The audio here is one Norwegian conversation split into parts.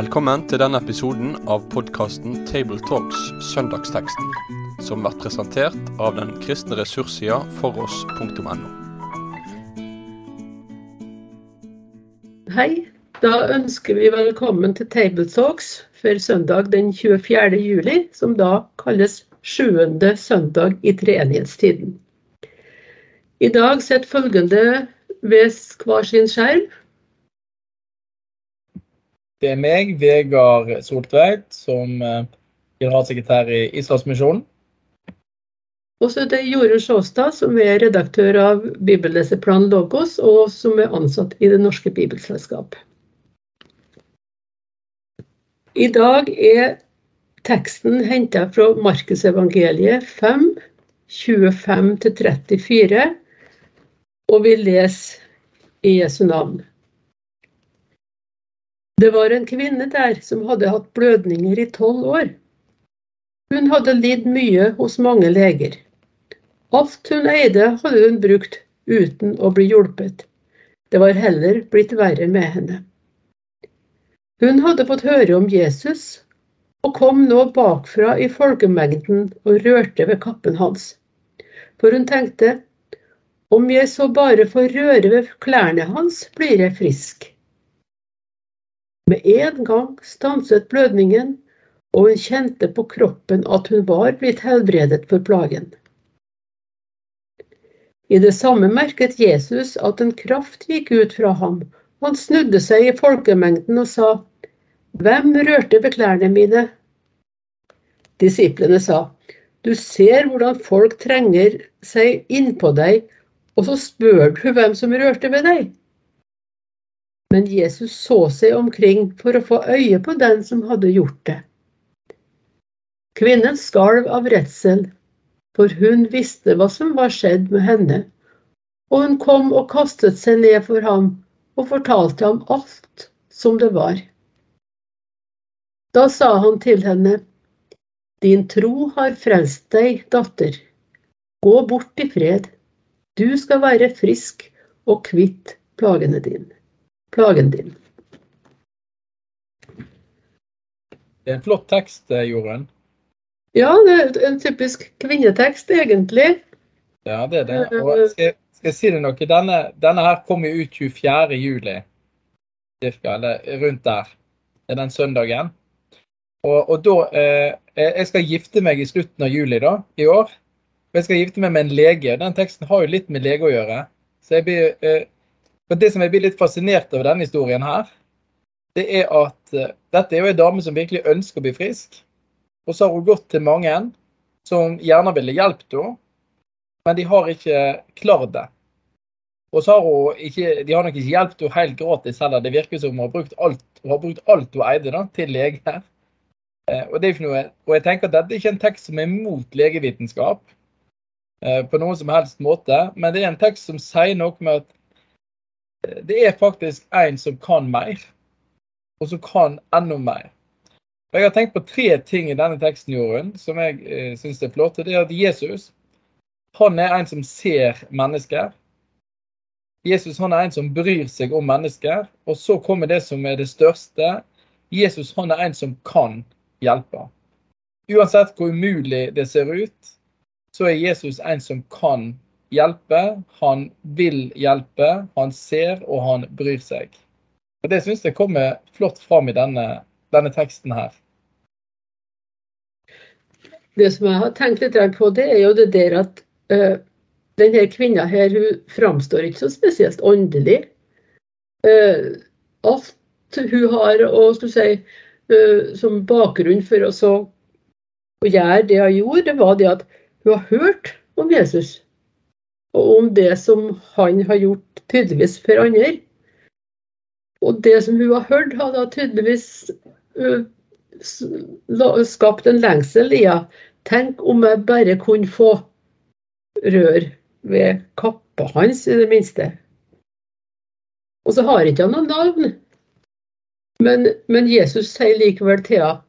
Velkommen til denne episoden av podkasten Tabletalks Søndagsteksten, som blir presentert av den kristne ressurssida foross.no. Hei, da ønsker vi velkommen til Tabletalks for søndag den 24. juli, som da kalles sjuende søndag i treenighetstiden. I dag sitter følgende ved hver sin skjerm. Det er meg, Vegard Soltveit, som eh, generalsekretær i Israelsmisjonen. Og så er det Jorunn Sjåstad, som er redaktør av Bibelleseplan Logos, og som er ansatt i Det norske bibelselskap. I dag er teksten henta fra Markusevangeliet 5, 25-34, og vi leser i Jesu navn. Det var en kvinne der som hadde hatt blødninger i tolv år. Hun hadde lidd mye hos mange leger. Alt hun eide, hadde hun brukt uten å bli hjulpet. Det var heller blitt verre med henne. Hun hadde fått høre om Jesus og kom nå bakfra i folkemengden og rørte ved kappen hans. For hun tenkte, om jeg så bare får røre ved klærne hans, blir jeg frisk. Med en gang stanset blødningen, og hun kjente på kroppen at hun var blitt helbredet for plagen. I det samme merket Jesus at en kraft gikk ut fra ham. Han snudde seg i folkemengden og sa, Hvem rørte ved klærne mine? Disiplene sa, Du ser hvordan folk trenger seg innpå deg, og så spør du hvem som rørte ved deg. Men Jesus så seg omkring for å få øye på den som hadde gjort det. Kvinnen skalv av redsel, for hun visste hva som var skjedd med henne, og hun kom og kastet seg ned for ham og fortalte ham alt som det var. Da sa han til henne, Din tro har frelst deg, datter. Gå bort i fred. Du skal være frisk og kvitt plagene dine plagen din. Det er en flott tekst, eh, Jorunn. Ja, det er en typisk kvinnetekst, egentlig. Ja, det er det. Og skal, skal jeg si deg noe? Denne, denne her kom jo ut 24. juli, cirka, eller rundt der. Det er den søndagen. Og, og da eh, Jeg skal gifte meg i slutten av juli da, i år. Og jeg skal gifte meg med en lege. Den teksten har jo litt med lege å gjøre. Så jeg blir eh, men det som jeg blir litt fascinert over denne historien her, det er at uh, dette er jo en dame som virkelig ønsker å bli frisk. Og så har hun gått til mange som gjerne ville hjulpet henne, men de har ikke klart det. Og så har hun ikke, De har nok ikke hjulpet henne helt gratis heller. Det virker som hun har brukt alt hun, har brukt alt hun eide da, til lege. Uh, og, noe, og jeg tenker at dette er ikke en tekst som er mot legevitenskap uh, på noen som helst måte, men det er en tekst som sier noe med at det er faktisk en som kan mer, og som kan enda mer. Jeg har tenkt på tre ting i denne teksten Jorunn, som jeg eh, syns er flott. Det er at Jesus han er en som ser mennesker. Jesus han er en som bryr seg om mennesker. Og så kommer det som er det største. Jesus han er en som kan hjelpe. Uansett hvor umulig det ser ut, så er Jesus en som kan hjelpe han vil hjelpe, han ser og han bryr seg. Og Det syns jeg kommer flott fram i denne, denne, teksten her. Det som jeg har tenkt litt på, det er jo det der at uh, denne kvinna her, hun framstår ikke så spesielt åndelig. Uh, alt hun har å si, uh, som bakgrunn for å gjøre det hun gjorde, det var det at hun har hørt om Jesus og om det som han har gjort tydeligvis for andre. Og det som hun har hørt, har da tydeligvis uh, skapt en lengsel i henne. Tenk om jeg bare kunne få rør ved kappa hans, i det minste. Og så har ikke han noe navn. Men, men, Jesus sier likevel til henne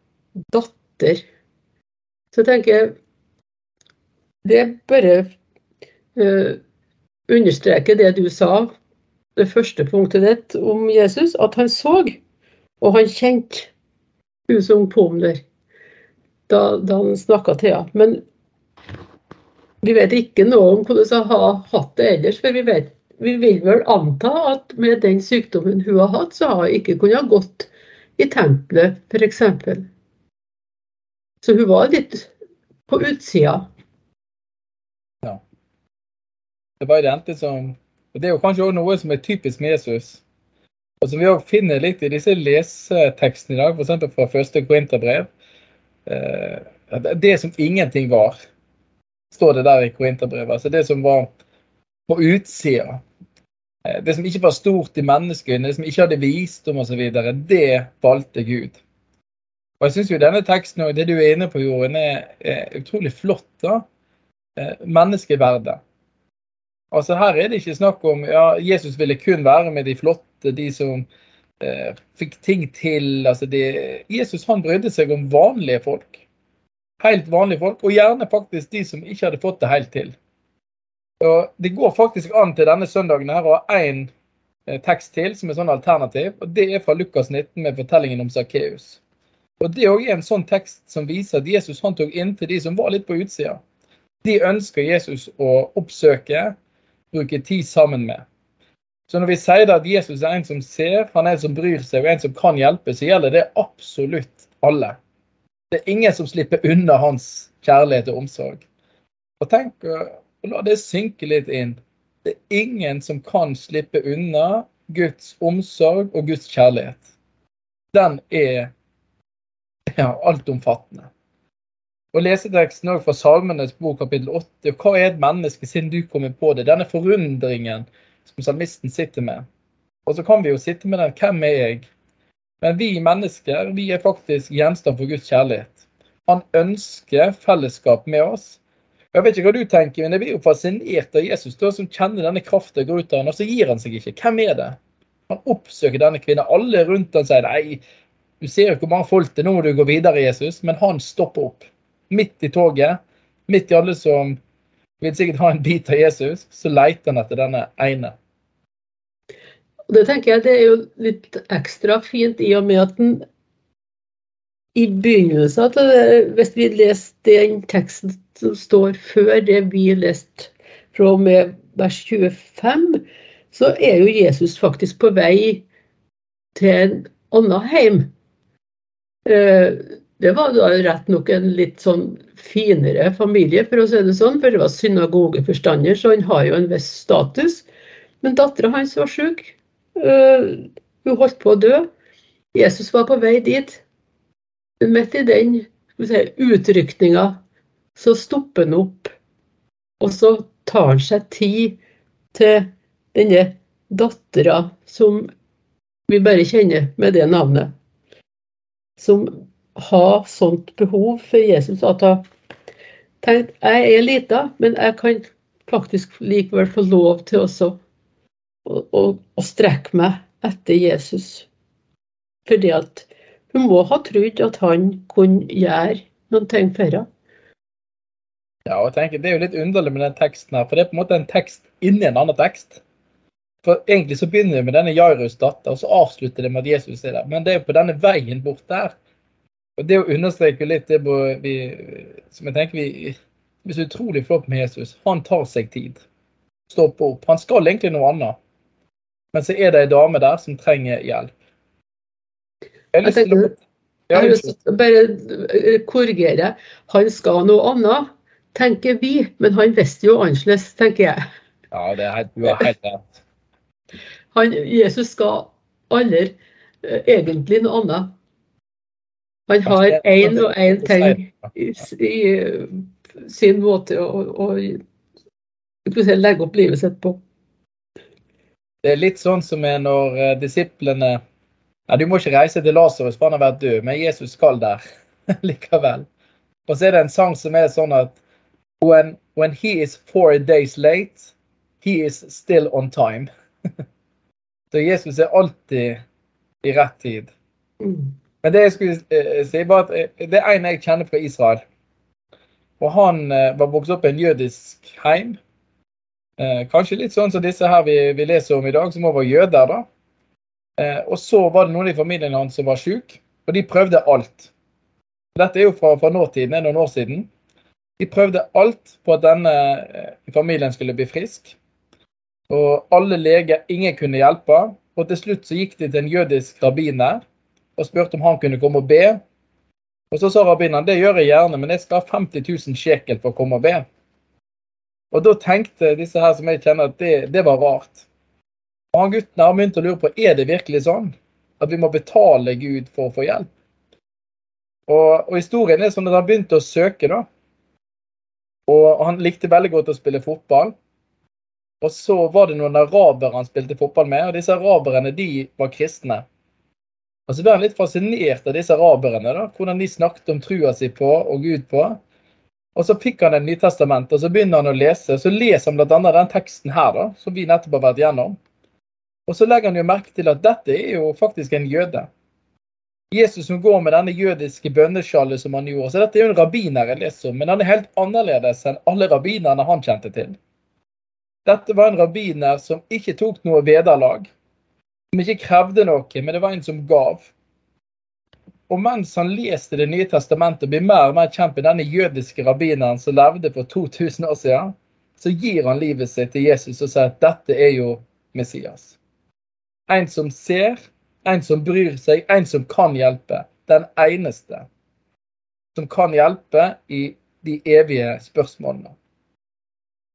'datter'. Så tenker jeg Det er bare uh, understreke det du sa, det første punktet ditt om Jesus, at han så, og han kjente. hun som kom der, da, da han snakka til henne. Men vi vet ikke noe om hvordan hun har hatt det ellers. For vi, vet, vi vil vel anta at med den sykdommen hun har hatt, så har hun ikke kunnet gått i tempelet, f.eks. Så hun var litt på utsida. Det var det som og Det er jo kanskje også noe som er typisk med Jesus. Og som vi også finner litt i disse lesetekstene i dag, f.eks. fra første Korinterbrev. Eh, det som ingenting var, står det der i Korinterbrevet. Altså det som var på utsida. Eh, det som ikke var stort i menneskene, det som ikke hadde visdom osv., det valgte Gud. Og jeg syns jo denne teksten og det du er inne på, Jorunn, er utrolig flott. da. Eh, menneskeverdet. Altså Her er det ikke snakk om ja, Jesus ville kun være med de flotte, de som eh, fikk ting til. altså de, Jesus han brydde seg om vanlige folk. Helt vanlige folk, og gjerne faktisk de som ikke hadde fått det helt til. Og Det går faktisk an til denne søndagen her å ha én eh, tekst til som er sånn alternativ. og Det er fra Lukas 19 med fortellingen om Sakkeus. Og Det er en sånn tekst som viser at Jesus han tok inn til de som var litt på utsida. De ønsker Jesus å oppsøke, bruke tid sammen med. Så når vi sier at Jesus er en som ser, han er en som bryr seg og en som kan hjelpe, så gjelder det absolutt alle. Det er ingen som slipper unna hans kjærlighet og omsorg. Og tenk, og la det synke litt inn. Det er ingen som kan slippe unna Guds omsorg og Guds kjærlighet. Den er ja, altomfattende. Og leseteksten fra Salmenes bok kapittel 8. Hva er et menneske siden du kommer på det? Denne forundringen som salmisten sitter med. Og så kan vi jo sitte med den. Hvem er jeg? Men vi mennesker vi er faktisk gjenstand for Guds kjærlighet. Han ønsker fellesskap med oss. Jeg vet ikke hva du tenker, men jeg blir jo fascinert av Jesus, da, som kjenner denne kraften går ut av han, og så gir han seg ikke. Hvem er det? Han oppsøker denne kvinnen. Alle rundt han sier nei, du ser jo hvor mange folk det er, nå må du gå videre, Jesus. Men han stopper opp midt i toget, midt i alle som vil sikkert ha en bit av Jesus, så leter han etter denne ene. Det tenker jeg det er jo litt ekstra fint i og med at den i begynnelsen Hvis vi leser den teksten som står før det vi leste fra og med vers 25, så er jo Jesus faktisk på vei til en annen heim. Eh, det var da rett nok en litt sånn finere familie, for å si det sånn, for det var synagogeforstander, så han har jo en viss status. Men dattera hans var syk. Uh, hun holdt på å dø. Jesus var på vei dit. Midt i den si, utrykninga så stopper han opp, og så tar han seg tid til denne dattera som vi bare kjenner med det navnet. Som ha sånt behov for Jesus at hun tenkte jeg er lita, men jeg kan faktisk likevel få lov til å, å, å strekke meg etter Jesus. Fordi at hun må ha trodd at han kunne gjøre noen ting for henne. Ja, og jeg tenker, Det er jo litt underlig med den teksten her, for det er på en måte en tekst inni en annen tekst. For Egentlig så begynner det med denne Jairus datter, og så avslutter det med at Jesus er der. Men det er jo på denne veien bort der og Det å understreke litt det vi, som jeg tenker vi, vi er så utrolig flott med Jesus. Han tar seg tid. Stopper opp. Han skal egentlig noe annet. Men så er det ei dame der som trenger hjelp. Jeg har lyst til å bare eh, korrigere. Han skal noe annet, tenker vi. Men han visste jo annerledes, tenker jeg. Ja, det er helt, du har helt rett. Han, Jesus skal aldri uh, egentlig noe annet. Han har én og én ting i, i, sin måte å, å legge opp livet sitt på. Det er litt sånn som er når uh, disiplene ja, Du må ikke reise til Lasarus, for han har vært død, men Jesus skal der likevel. Og så er det en sang som er sånn at when, when he is four days late, he is still on time. så Jesus er alltid i rett tid. Mm. Men det jeg skulle eh, si, var at eh, det er en jeg kjenner fra Israel. Og han eh, var vokst opp i en jødisk heim. Kanskje litt sånn som disse her vi, vi leser om i dag, som òg var jøder. da. Og så var det noen i familien hans som var syk. Og de prøvde alt. Dette er jo fra, fra nåtiden, noen år siden. De prøvde alt på at denne familien skulle bli frisk. Og alle leger, ingen kunne hjelpe. Og til slutt så gikk de til en jødisk rabbiner og spurte om han kunne komme og be. Og så sa rabbineren det gjør jeg gjerne, men jeg skal ha 50 000 shekel for å komme og be. Og da tenkte disse her som jeg kjenner at det, det var rart. Og han gutten har begynt å lure på er det virkelig sånn at vi må betale Gud for å få hjelp. Og, og historien er sånn at han begynte å søke, da. Og han likte veldig godt å spille fotball. Og så var det noen arabere han spilte fotball med, og disse araberne de var kristne. Og så ble han litt fascinert av disse araberne, da, hvordan de snakket om trua si på og Gud på. Og så fikk han et Nytestament, og så begynner han å lese. Så leser han bl.a. den teksten her, da, som vi nettopp har vært gjennom. Og så legger han jo merke til at dette er jo faktisk en jøde. Jesus som går med denne jødiske bønneskjallet som han gjorde. Så dette er jo en rabbiner jeg leser om, men han er helt annerledes enn alle rabbinerne han kjente til. Dette var en rabbiner som ikke tok noe vederlag. Som ikke krevde noe, men det var en som gav. Og mens han leste Det nye testamentet og blir mer og mer kjent med denne jødiske rabbineren som levde for 2000 år siden, så gir han livet sitt til Jesus og sier at dette er jo Messias. En som ser, en som bryr seg, en som kan hjelpe. Den eneste som kan hjelpe i de evige spørsmålene.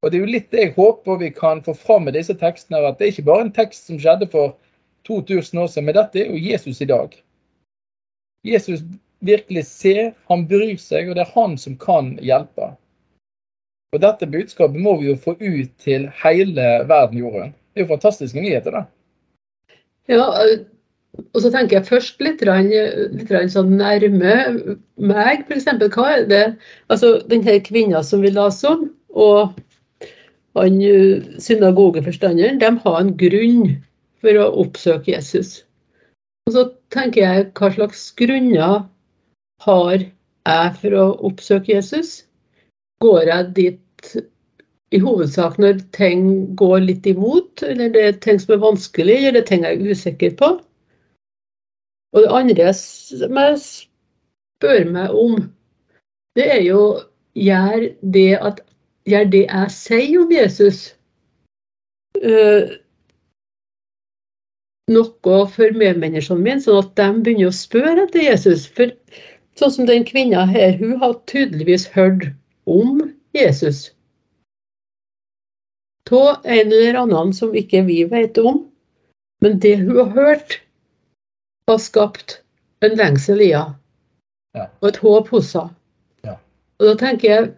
Og Det er jo litt det jeg håper vi kan få fram med disse tekstene. At det er ikke bare en tekst som skjedde for 2000 år siden, men dette er jo Jesus i dag. Jesus virkelig ser, han bryr seg, og det er han som kan hjelpe. Og Dette budskapet må vi jo få ut til hele verden, Jorunn. Det er jo fantastiske nyheter, da. Ja, og så tenker jeg først litt, litt sånn nærme meg, f.eks. Hva er det Altså, denne kvinna som vi leste om, og han eh, synagogeforstanderen, de har en grunn for å oppsøke Jesus. Og så tenker jeg, hva slags grunner har jeg for å oppsøke Jesus? Går jeg dit i hovedsak når ting går litt imot, eller det er ting som er vanskelig, eller det er ting jeg er usikker på? Og det andre som jeg spør meg om, det er jo gjør det at gjør det jeg sier om Jesus, uh, noe for medmenneskene mine, sånn at de begynner å spørre etter Jesus. For sånn som den kvinna her, hun har tydeligvis hørt om Jesus. Av en eller annen som ikke vi vet om. Men det hun har hørt, har skapt en lengsel i henne. Ja. Og et håp hos henne. Ja. Og da tenker jeg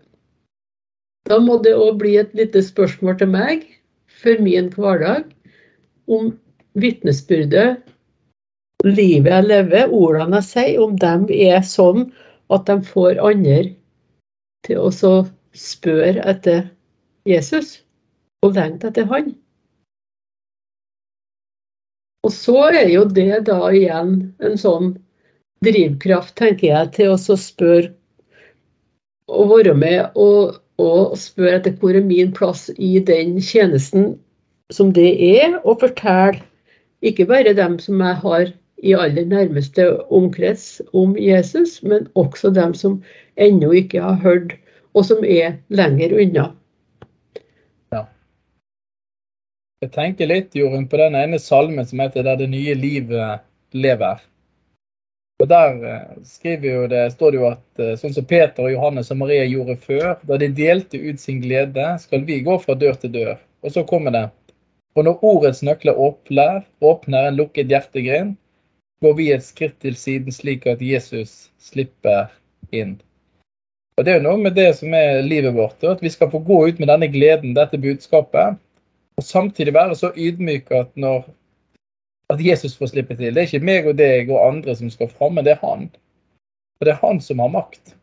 da må det òg bli et lite spørsmål til meg for min hverdag om vitnesbyrdet, livet jeg lever, ordene jeg sier, om dem er sånn at de får andre til å spørre etter Jesus og lengte etter han. Og så er jo det da igjen en sånn drivkraft, tenker jeg, til å spørre og være med og og spørre etter hvor er min plass i den tjenesten som det er, og fortelle ikke bare dem som jeg har i aller nærmeste omkrets om Jesus, men også dem som ennå ikke har hørt, og som er lenger unna. Ja. Jeg tenker litt, Jorunn, på den ene salmen som heter 'Der det nye livet lever'. Og Der eh, det, står det jo at eh, sånn som Peter og Johannes og Maria gjorde før, da de delte ut sin glede, skal vi gå fra dør til dør. Og så kommer det. Og når ordets nøkler åpner, åpner en lukket hjertegrind, går vi et skritt til siden slik at Jesus slipper inn. Og Det er jo noe med det som er livet vårt, at vi skal få gå ut med denne gleden, dette budskapet, og samtidig være så ydmyke at når at Jesus får slippe til. Det er ikke meg og deg og andre som skal fram, men det er han. Og det er han som har makt.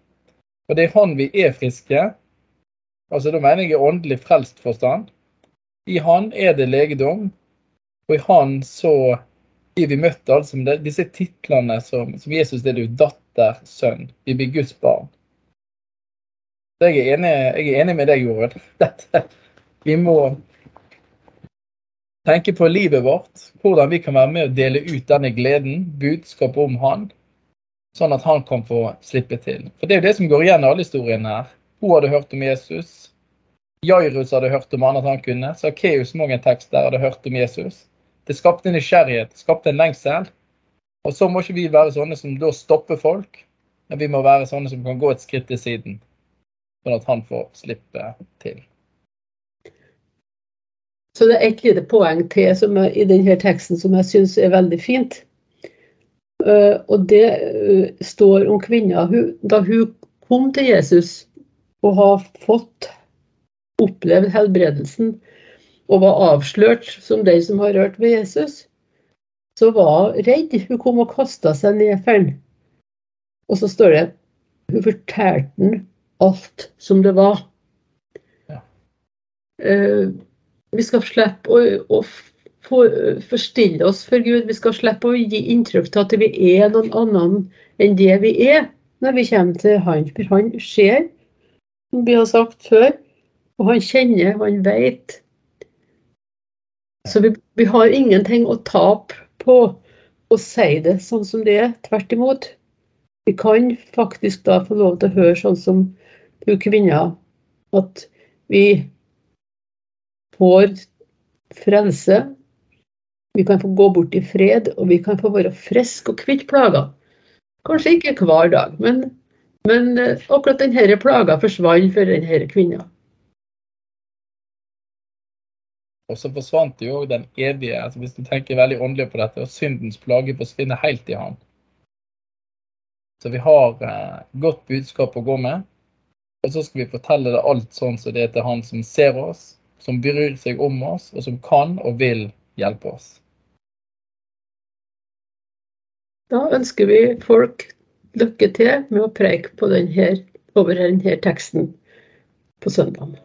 Og det er han vi er friske. Altså Da mener jeg i åndelig frelst forstand. I han er det legedom, og i han så blir vi møtt altså med disse titlene som, som Jesus det er, datter, sønn. Vi blir Guds barn. Jeg er enig, jeg er enig med deg, Jorunn. Vi må tenke på livet vårt, hvordan vi kan være med å dele ut denne gleden, budskapet om Han. sånn at han kan få slippe til. For Det er jo det som går igjen i alle historiene her. Hun hadde hørt om Jesus. Jairus hadde hørt om han at han kunne. Sakkeus mange tekster hadde hørt om Jesus. Det skapte en nysgjerrighet, det skapte en lengsel. Og så må ikke vi være sånne som da stopper folk, men vi må være sånne som kan gå et skritt til siden, sånn at han får slippe til. Så det er et lite poeng til er, i denne teksten som jeg syns er veldig fint. Uh, og det uh, står om kvinna da hun kom til Jesus og har fått opplevd helbredelsen og var avslørt som den som har rørt ved Jesus, så var hun redd. Hun kom og kasta seg ned for ham. Og så står det hun fortalte ham alt som det var. Ja. Uh, vi skal slippe å, å for, forstille oss for Gud. Vi skal slippe å gi inntrykk av at vi er noen annen enn det vi er når vi kommer til Han. For Han ser, som vi har sagt før, og han kjenner, han vet. Så vi, vi har ingenting å tape på å si det sånn som det er. Tvert imot. Vi kan faktisk da få lov til å høre sånn som hun kvinna, at vi får frelse. Vi kan få gå bort i fred, og vi kan få være friske og kvitt plager. Kanskje ikke hver dag, men, men eh, akkurat denne plaga forsvant for denne kvinna. Og så forsvant jo den evige, altså hvis du tenker veldig åndelig på dette, og syndens plage forsvinner helt i ham. Så vi har eh, godt budskap å gå med. Og så skal vi fortelle det alt sånn som det er til han som ser oss, som bryr seg om oss, og som kan og vil hjelpe oss. Da ønsker vi folk lykke til med å preike over denne teksten på søndag.